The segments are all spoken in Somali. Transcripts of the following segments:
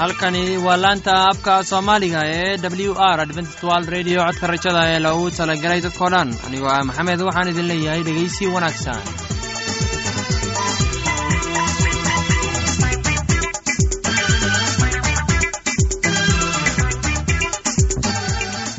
halkani waa laanta afka soomaaliga ee w r adventstwald radio. Codka rajada ee loogu talagalay dadkoo dhan anigoo ah maxamed waxaan idin leeyahay dhegaysi wanaagsan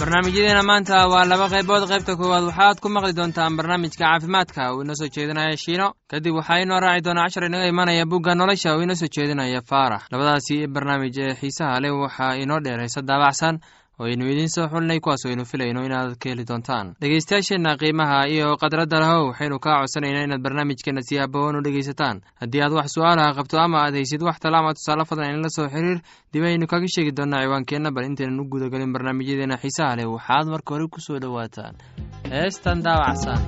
barnaamijyadeena maanta waa laba qaybood. Qaybta koowaad waxaad ku maqli doontaan barnaamijka caafimaadka. Uu inoo soo jeedinaya shiino. Kadib waxaa inoo raaci doona cashar inaga imanaya bugga nolosha. Uu inoo soo jeedinaya faarax labadaasi barnaamij ee xiisaha leh waxaa inoo dheer heese daabacsan oo aynu idiin soo xulinay kuwaas aynu filayno inaad ka heli doontaan. Dhegeystayaasheenna qiimaha iyo khadradda lahow waxaynu kaa codsanaynaa inaad barnaamijkeena si haboon u dhegeysataan haddii aad wax su'aalaha qabto ama aad haysid wax tala ama tusaale fadlan inla soo xiriir dib aynu kaga sheegi doonaa ciwaankeenna bal intaynan u gudagelin barnaamijyadeena xiisaha leh. Waxaad marka hore ku soo dhowaataan. Heestan daawacsan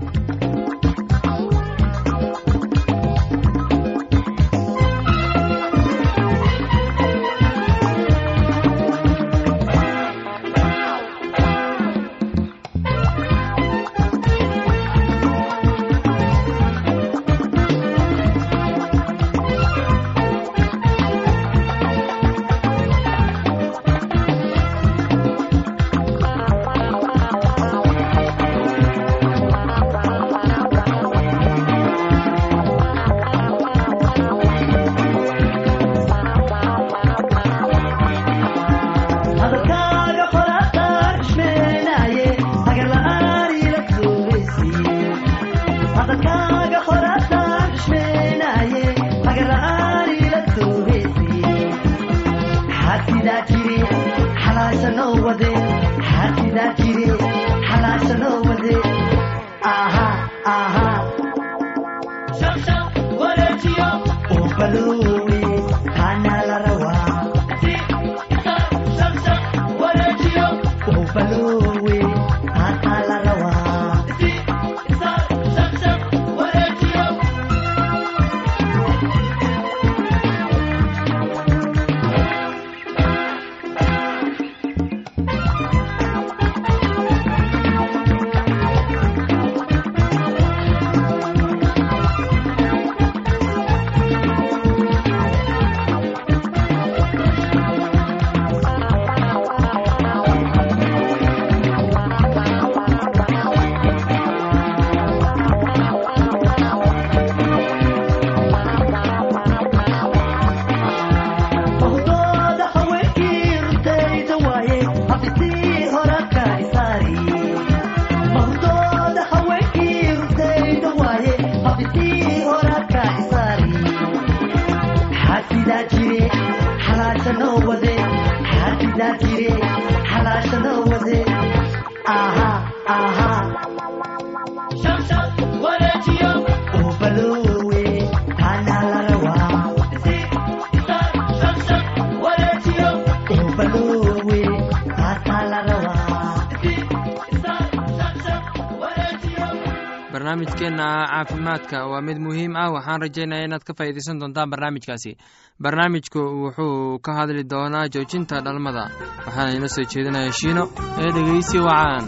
xalaashanoo barnaamijkeenna caafimaadka waa mid muhiim ah. Waxaan rajaynaya inaad ka faa'iidaysan doontaan barnaamijkaasi. Barnaamijku wuxuu ka hadli doonaa joojinta dhalmada waxaana inoo soo jeedinaya shiino ee dhegeysi wacaan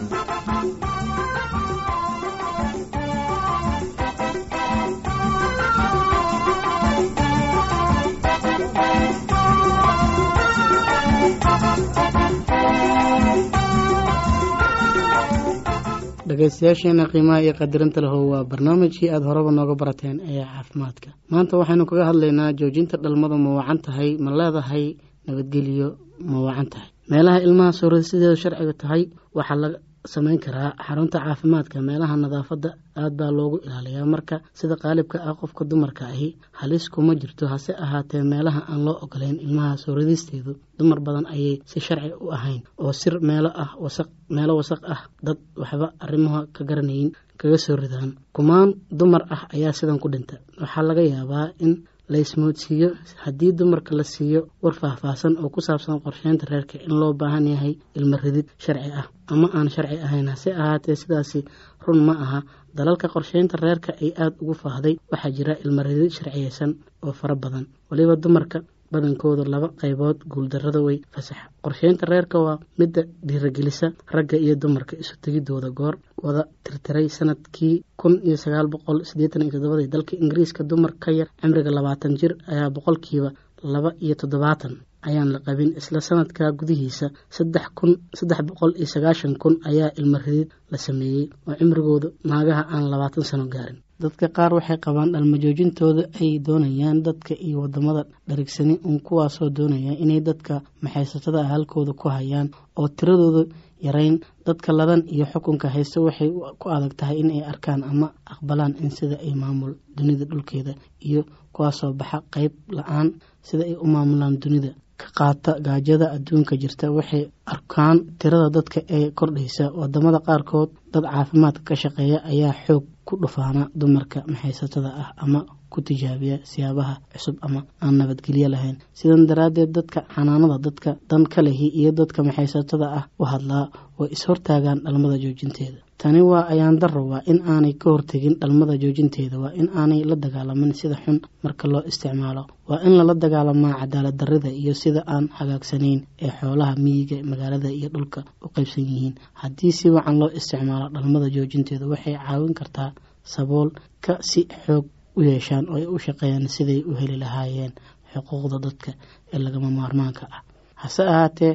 dhegeystayaasheena qiimaha iyo qadarinta lahow waa barnaamijkii aada horeba nooga barateen ee caafimaadka. Maanta waxaynu kaga hadlaynaa joojinta dhalmadu ma wacan tahay ma leedahay nabadgelyo ma wacan tahay? Meelaha ilmaha soorada sideeda sharciga tahay waxaa samayn karaa xarunta caafimaadka meelaha nadaafadda aad baa loogu ilaaliyaa. Marka sida qaalibka ah qofka dumarka ahi halis kuma jirto hase ahaatee meelaha aan loo ogolayn ilmaha sooradisteedu dumar badan ayay si sharci u ahayn. Oo sir meelo ah wasaq meelo wasaq ah dad waxba arrimaha ka garanayin kaga soo ridaan. Kumaan dumar ah ayaa sidan ku dhinta. Waxaa laga yaabaa in la ismoodsiiyo haddii dumarka la siiyo war faahfaahsan oo ku saabsan qorsheynta reerka in loo baahan yahay ilmo ridid sharci ah ama aan sharci ahayn. Hase ahaatee sidaasi run ma aha. Dalalka qorsheynta reerka ay aada ugu faahday waxaa jira ilmo ridid sharciyeysan oo fara badan. Waliba dumarka badankooda laba qaybood guuldarrada way fasaxa qorsheynta reerka waa midda dhiiragelisa ragga iyo dumarka isu tegidooda goor. Wada tirtiray sannadkii kun iyo sagaal boqol siddeetan iyo toddobadii dalka ingiriiska dumar ka yar cimriga labaatan jir ayaa boqolkiiba laba iyo toddobaatan ayaan la qabin isla sanadka gudihiisa saddex kun saddex boqol iyo sagaashan kun ayaa ilmo ridid la sameeyey oo cimrigooda naagaha aan labaatan sano gaarin dadka qaar waxay qabaan dhalmajoojintooda ay doonayaan dadka iyo waddamada dharigsani uun kuwaasoo doonaya inay dadka maxaysatada ah halkooda ku hayaan oo tiradooda yarayn dadka ladan iyo xukunka haysta waxay ku adag tahay in arkaan ama aqbalaan in sida ay maamul dunida dhulkeeda iyo kuwaasoo baxa qeyb la'aan sida ay u maamulaan dunida ka qaata gaajada adduunka jirta. Waxay arkaan tirada dadka ee kordhaysa. Wadamada qaarkood dad caafimaadka ka shaqeeya ayaa xoog ku dhufaana dumarka maxaysatada ah ama ku tijaabiya siyaabaha cusub ama aan nabadgelyo lahayn. Sidan daraaddeed dadka xanaanada dadka dan ka lehi iyo dadka maxaysatada ah u hadlaa way is-hortaagaan dhalmada joojinteeda tani waa ayaan darro waa in aanay ka hortegin dhalmada joojinteeda waa in aanay la dagaalamin sida xun marka loo isticmaalo. Waa in lala dagaalamaa cadaalad darrida iyo sida aan hagaagsanayn ee xoolaha miyiga magaalada iyo dhulka u qaybsan yihiin. Haddii si wacan loo isticmaalo dhalmada joojinteeda waxay caawin kartaa saboolka si xoog u yeeshaan oo ay u shaqeeyaan siday u heli lahaayeen xuquuqda dadka ee lagama maarmaanka ah. Hase ahaatee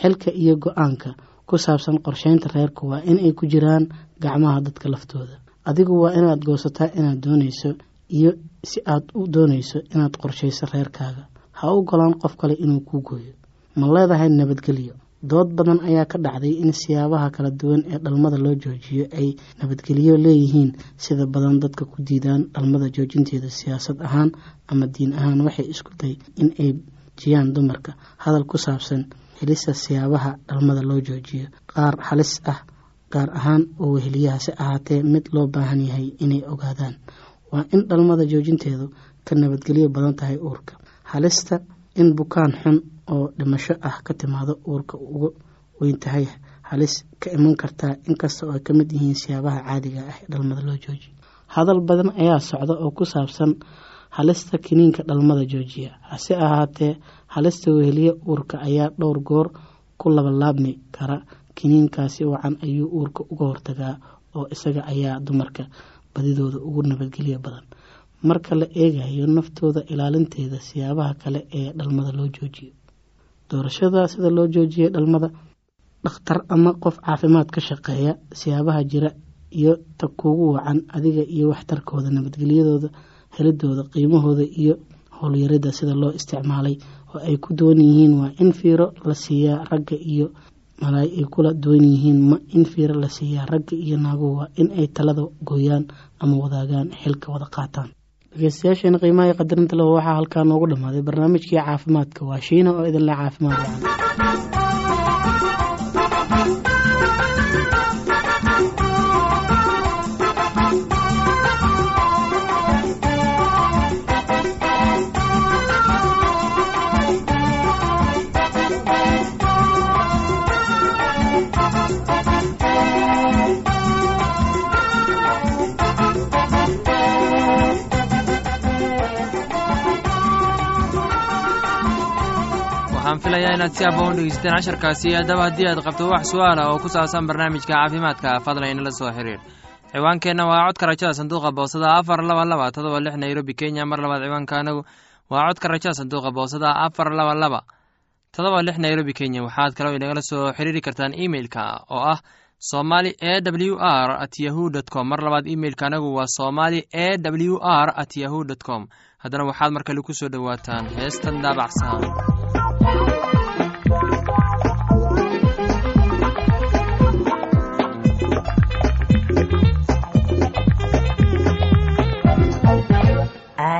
xilka iyo go'aanka ku saabsan qorsheynta reerka waa in ay ku jiraan gacmaha dadka laftooda. Adigu waa inaad goosataa inaad doonayso iyo si aad u doonayso inaad qorshayso reerkaaga. Ha u golaan qof kale inuu kuu gooyo. Ma leedahay nabadgelyo dood badan ayaa ka dhacday in siyaabaha kala duwan ee dhalmada loo joojiyo ay nabadgelyo leeyihiin. Sida badan dadka ku diidaan dhalmada joojinteeda siyaasad ahaan ama diin ahaan waxay isku day in ay jiyaan dumarka. Hadal ku saabsan helista siyaabaha dhalmada loo joojiyo qaar halis ah gaar ahaan oo weheliyahaase ahaatee mid loo baahan yahay inay ogaadaan. Waa in dhalmada joojinteedu ka nabadgelyo badan tahay uurka. Halista in bukaan xun oo dhimasho ah ka timaado uurka uga weyn tahay halis ka iman kartaa inkasta oo ay ka mid yihiin siyaabaha caadiga ah ee dhalmada loo joojiyo. Hadal badan ayaa socda oo ku saabsan halista kiniinka dhalmada joojiya hase ahaatee halista weheliye uurka ayaa dhowr goor ku labalaabmi kara. Kiniinkaasi wacan ayuu uurka uga hortagaa oo isaga ayaa dumarka badidooda ugu nabadgelyo badan. Marka la eegayo naftooda ilaalinteeda siyaabaha kale ee dhalmada loo joojiyo. Doorashada sida loo joojiyay dhalmada dhakhtar ama qof caafimaad ka shaqeeya siyaabaha jira iyo ta kugu wacan adiga iyo waxtarkooda nabadgelyadooda helidooda qiimahooda iyo howlyarida sida loo isticmaalay oo ay ku duwan yihiin waa in fiiro la siiyaa ragga iyo malaay ay kula duwan yihiin. Ma in fiiro la siiyaa ragga iyo naaguhu waa in ay talada gooyaan ama wadaagaan xilka wada qaataan. Dhegeystayaasheena qiimaha qadarinta leho waxaa halkaa noogu dhammaaday. Barnaamijkii caafimaadka waa shiina oo idinle caafimaad filayaa inaad si abba u dhegeysateen casharkaasi haddaba haddii aad qabto wax su'aala oo ku saabsan barnaamijka caafimaadka fadlan inala soo xiriir. Ciwaankeenna waa codka rajada sanduuqa boosada afar laba laba todoba lix nairobi kenya. Mar labaad ciwaanka waa codka rajada sanduuqa boosada afar laba laba todoba lix nairobi kenya. Waxaad kaloo inagala soo xiriiri kartaan emeilka oo ah somali e w r at yahu dt com. Mar labaad imeilka anagu waa somali e w r at yahu dt com. Haddana waxaad mar kale ku soo dhowaataan heestan daabacsan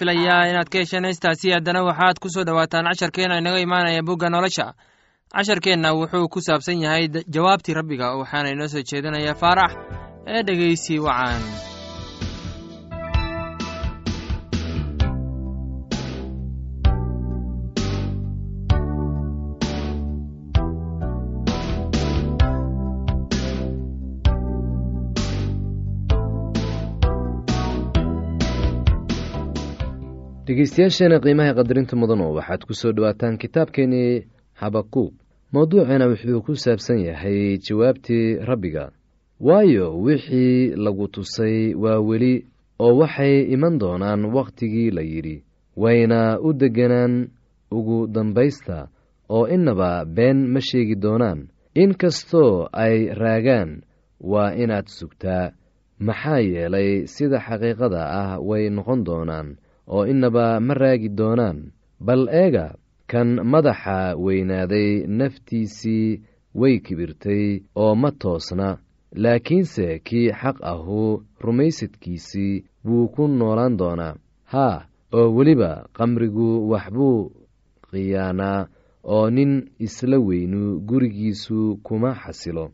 filayaa inaad ka hesheen heystaasi haddana waxaad ku soo dhowaataan casharkeenna inaga imaanaya bugga nolosha. Casharkeenna wuxuu ku saabsan yahay jawaabtii rabbiga waxaana inoo soo jeedinaya faarax ee dhegeysi wacan dhegeystayaasheena qiimaha qadarinta mudano waxaad ku soo dhowaataan kitaabkeenii habakuub mowduucana wuxuu ku saabsan yahay jawaabtii rabbiga. Waayo wixii lagu tusay waa weli oo waxay iman doonaan wakhtigii la yidhi wayna u deganaan ugu dambaysta oo innaba been ma sheegi doonaan. In kastoo ay raagaan waa inaad sugtaa. Maxaa yeelay sida xaqiiqada ah way noqon doonaan oo innaba ma raagi doonaan. Bal eega kan madaxa weynaaday naftiisii way kibirtay oo ma toosna. Laakiinse kii xaq ahu rumaysadkiisii wuu ku noolaan doonaa. Haa oo weliba qamrigu waxbuu khiyaanaa oo nin isla weynu gurigiisu kuma xasilo.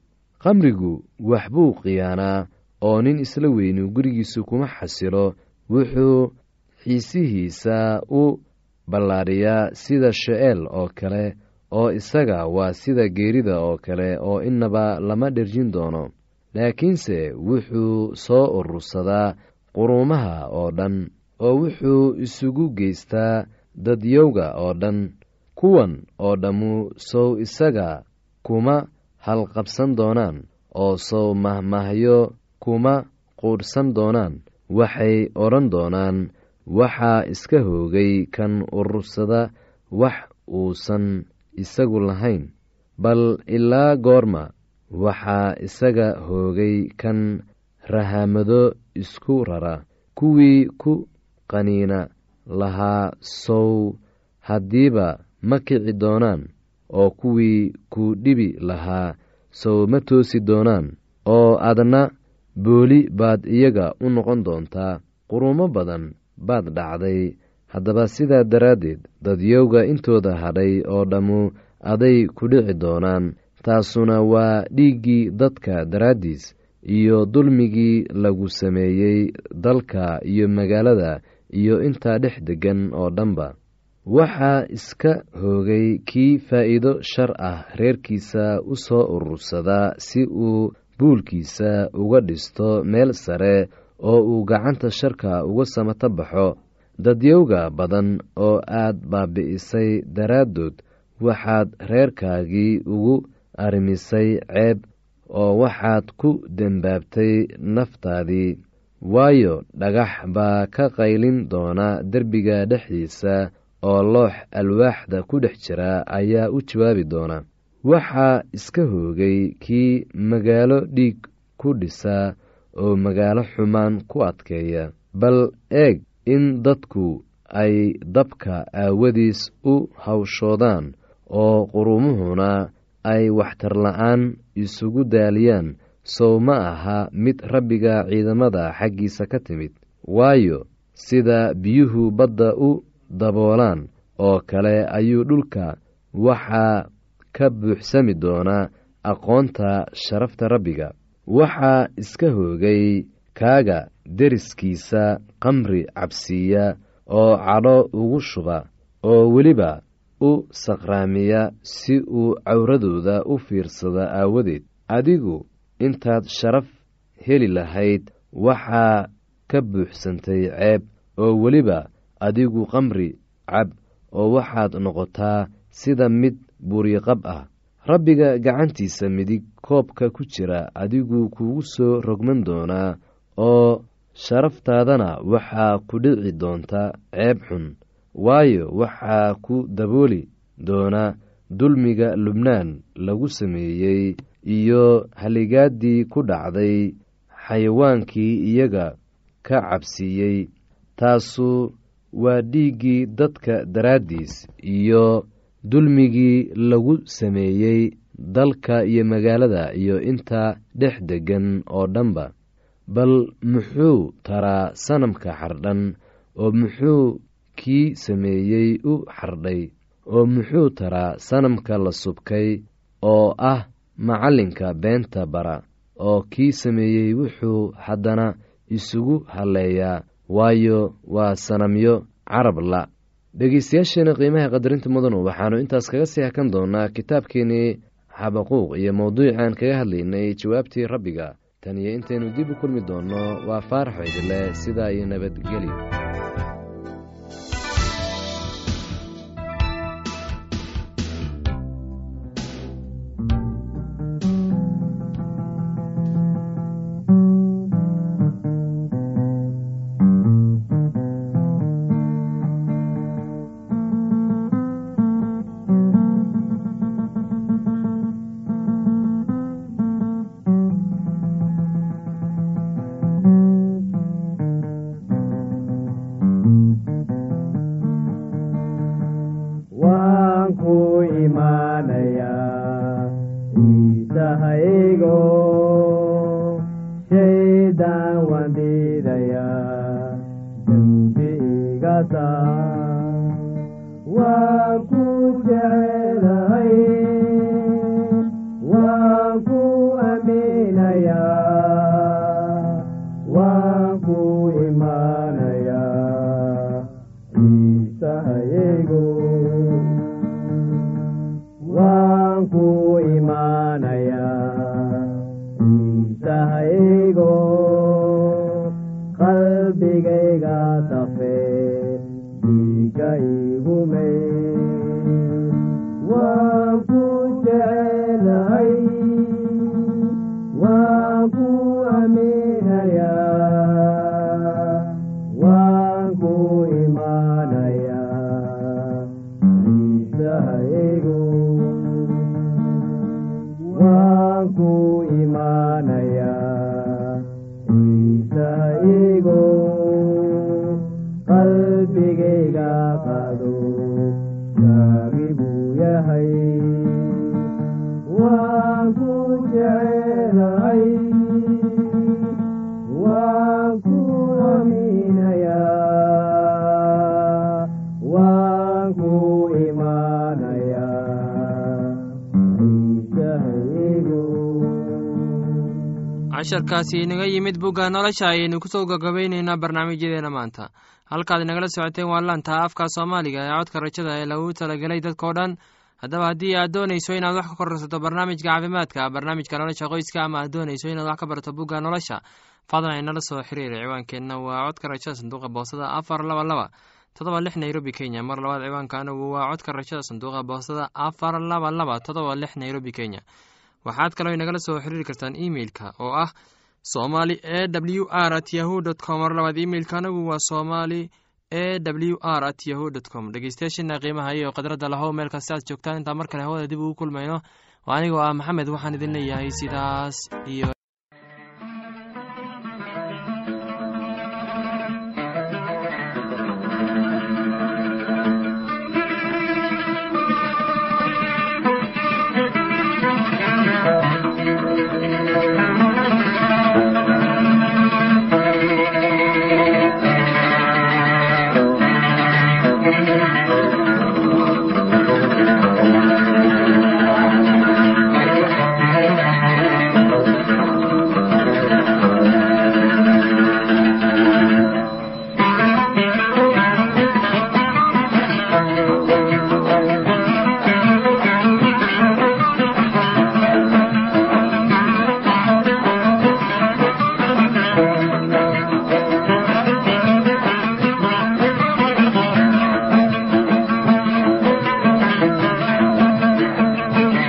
Qamrigu waxbuu khiyaanaa oo nin isla weynu gurigiisu kuma xasilo. Wuxuu xiisihiisa u ballaadhiyaa sida she'eel oo kale oo isaga waa sida geerida oo kale oo innaba lama dherjin doono. Laakiinse wuxuu soo urursadaa quruumaha oo dhan oo wuxuu isugu geystaa dadyowga oo dhan kuwan oo dhammu sow isaga kuma halqabsan doonaan oo sow mahmahyo kuma quudhsan doonaan waxay odhan doonaan waxaa iska hoogay kan urursada wax uusan isagu lahayn bal ilaa goorma waxaa isaga hoogay kan rahamado isku rara kuwii ku qaniina lahaa sow. Haddiiba ma kici doonaan oo kuwii ku dhibi lahaa sow ma toosi doonaan oo adna booli baad iyaga u noqon doontaa quruumo badan baad dhacday. Haddaba sidaa daraaddeed dadyowga intooda hadhay oo dhammu aday ku dhici doonaan. Taasuna waa dhiiggii dadka daraaddiis iyo dulmigii lagu sameeyey dalka iyo magaalada iyo intaa dhex deggan oo dhanba. Waxaa iska hoogay kii faa'iido shar ah reerkiisa u soo urursadaa si uu buulkiisa uga dhisto meel sare oo uu gacanta sharka uga samato baxo. Dadyowga badan oo aad baabi'isay daraaddood waxaad reerkaagii ugu arrimisay ceeb oo waxaad ku dembaabtay naftaadii. Waayo dhagax baa ka qaylin doona derbiga dhexdiisa oo loox alwaaxda ku dhex jira ayaa u jawaabi doona. Waxaa iska hoogay kii magaalo dhiig ku dhisa oo magaalo xumaan ku adkeeya. Bal eeg in dadku ay dabka aawadiis u hawshoodaan oo qurumuhuna ay waxtarla'aan isugu daaliyaan sow ma aha mid rabbiga ciidamada xaggiisa ka timid. Waayo sida biyuhu badda u daboolaan oo kale ayuu dhulka waxaa ka buuxsami doonaa aqoonta sharafta rabbiga waxaa iska hoogay kaaga deriskiisa qamri cabsiiya oo cadho ugu shuba oo weliba u saqraamiya si uu cawradooda u fiirsada aawadeed. Adigu intaad sharaf heli lahayd waxaa ka buuxsantay ceeb oo weliba adigu qamri cab oo waxaad noqotaa sida mid buuriqab ah rabbiga gacantiisa midig koobka ku jira adigu kugu soo rogman doonaa oo sharaftaadana waxaa ku dhici doonta ceeb xun. Waayo waxaa ku dabooli doona dulmiga lubnaan lagu sameeyey iyo haligaadii ku dhacday xayawaankii iyaga ka cabsiiyey. Taasu waa dhiiggii dadka daraaddiis iyo dulmigii lagu sameeyey dalka iyo magaalada iyo inta dhex deggan oo dhanba. Bal muxuu taraa sanamka xardhan oo muxuu kii sameeyey u xardhay oo muxuu taraa sanamka la subkay oo ah macallinka beenta bara oo kii sameeyey wuxuu haddana isugu halleeyaa waayo waa sanamyo carab la dhegeystayaasheena qiimaha qadarinta mudanu waxaannu intaas kaga sii hakan doonaa kitaabkeenii xabaquuq iyo mowduucaan kaga hadlaynay jawaabtii rabbiga. Tan iyo intaynu dib u kulmi doonno waa faarax idile sidaa iyo nabadgelyo qalbigayga tafe dhiiga casharkaasi inaga yimid bugga nolosha ayaynu ku soo gagabayneynaa barnaamijyadeena maanta. Halkaad inagala socoteen waa laanta afka soomaaliga ee codka rajada ee lagu talagelay dadkao dhan. Haddaba haddii aad doonayso inaad wax ka kororsato barnaamijka caafimaadka barnaamijka nolosha qoyska ama aad doonayso inaad wax ka barato bugga nolosha fadlan inala soo xiriira ciwaankeenna waa codka rajada sanduuqa boosada afar laba laba todoba lix nairobi kenya. Mar labaad ciwaanka anagu waa codka rajada sanduuqa boosada afar laba laba todoba lix nairobi kenya waxaad kaloo inagala soo xiriiri kartaan emeilka oo ah somali e w r at yahu dt com. Mar labaad imeilka anagu waa somali e w r at yahu dt com. Dhegeystayaashiina qiimaha iyo khadradda lahow meel kasta aad joogtaan intaan mar kale hawada dib ugu kulmayno. Oo anigoo ah maxamed waxaan idin leeyahay sidaas iyo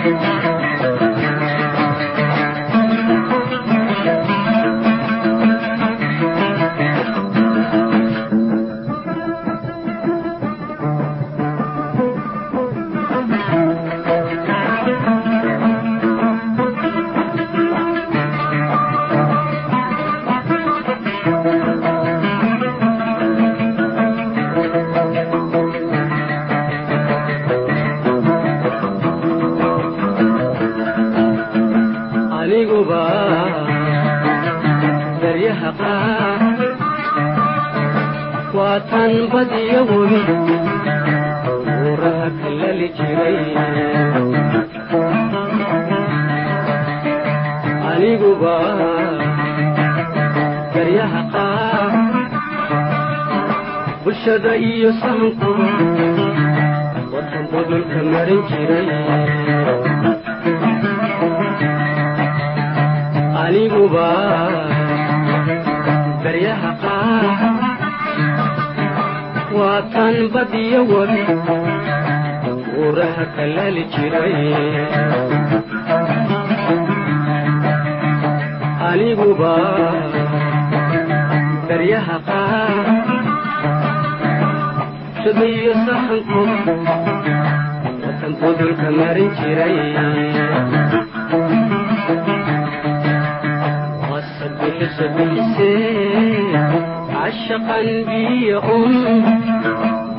aniguba bulshada iyo sahanku watan budulka marin jiray. Aniguba garyaha qaar. Waa tan badiyo webi buuraha kalali jiray. Aniguba garyaha qaar shadayo sahanku watan budulka marin jiray wasabixisa bixisee cashaqan biyo un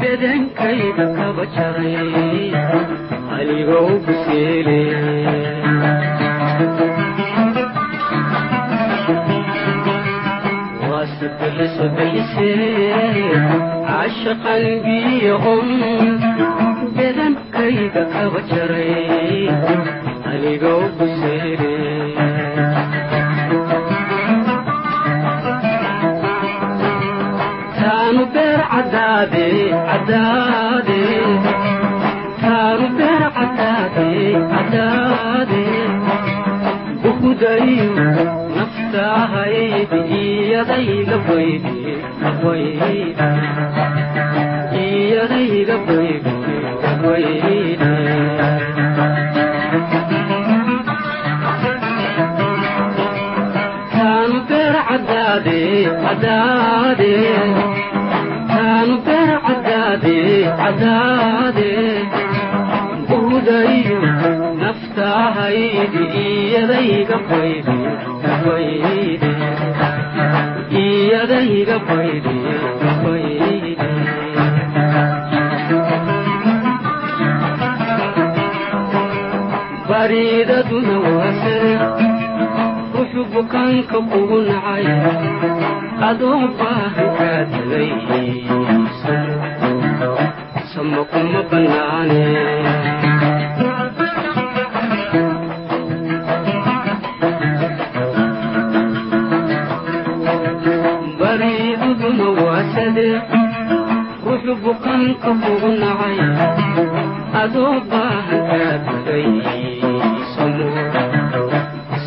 bedankayga kaba jaray anigoo kuseele cashaqan biyo un bedankayga kaba jaray beer cadaade cadaade bukudayo naftahaydi iyadayga baydi baydi cadaade buudayo naftahaydi iyadayga baydi baydi iyadayga baydi baydi bariidaduna waa sare ruxu bukaanka kugu nacay. Adoo baahan sama kuma bannaane bariidaduna waa sade ruxu bukaanka kugu nacay adoo baahan kaa samo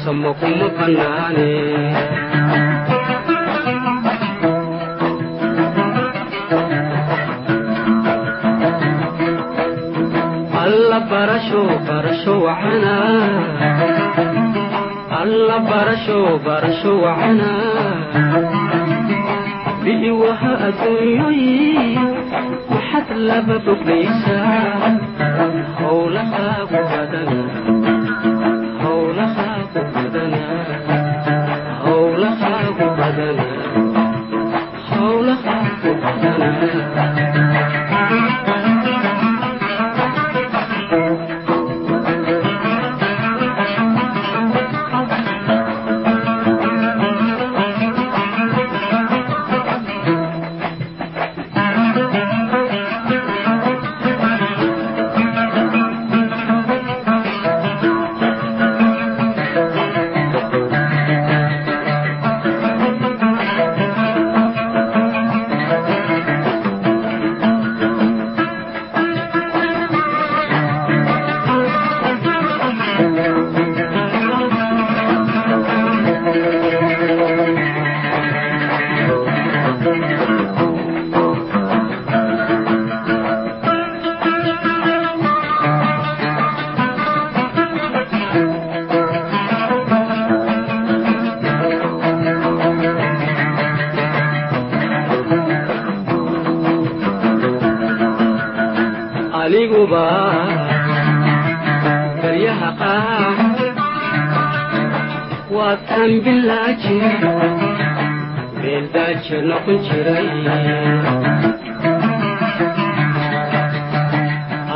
samo kuma bannaane barasho barasho wacana bi'i waha adduunyoyi maxad laba boglaysaa. Howlahaagu badana howlahaagu badana howlahaagu badana howlahaagu badana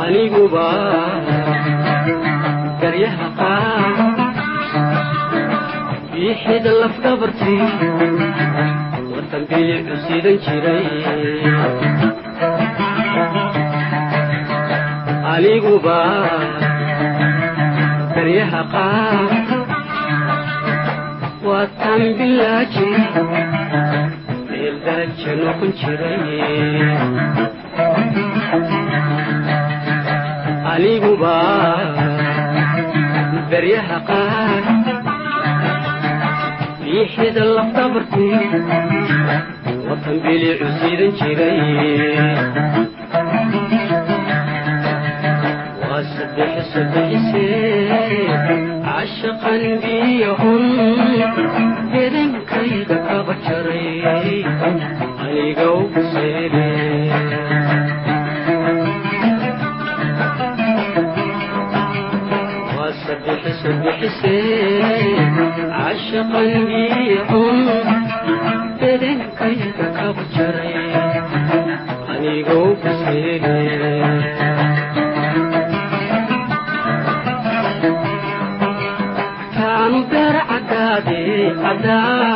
aniguba baryaha qaar biixida lafdhabartii watan bilicu sidan jiray aniguba baryaha qaar watan bilaaji daraja noqon jiray aniguba baryaha qaar biixida lafdabartii watan siidan jiray waa saddex saddexisee cashaqan biyahun cashaqan biyahun bedankayga kaba jaray anigoo kuseele taanu beer cadaade cadaade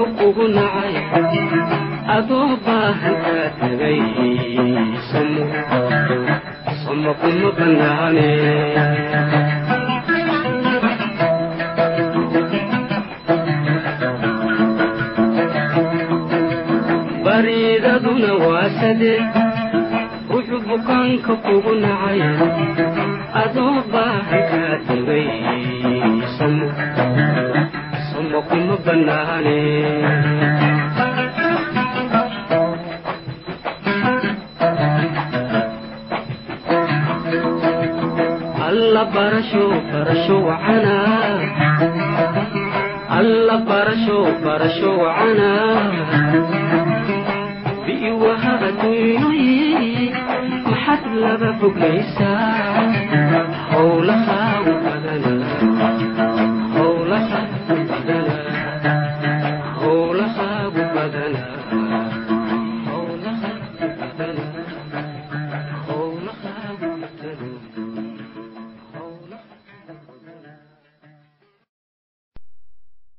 bukaanka ugu nacay adoo baahan kaa tagay samo kuma bannaane bariidaduna waa sade ruxu bukaanka kugu nacay. Adoo baahan kaa tagay samo kuma bannaane alla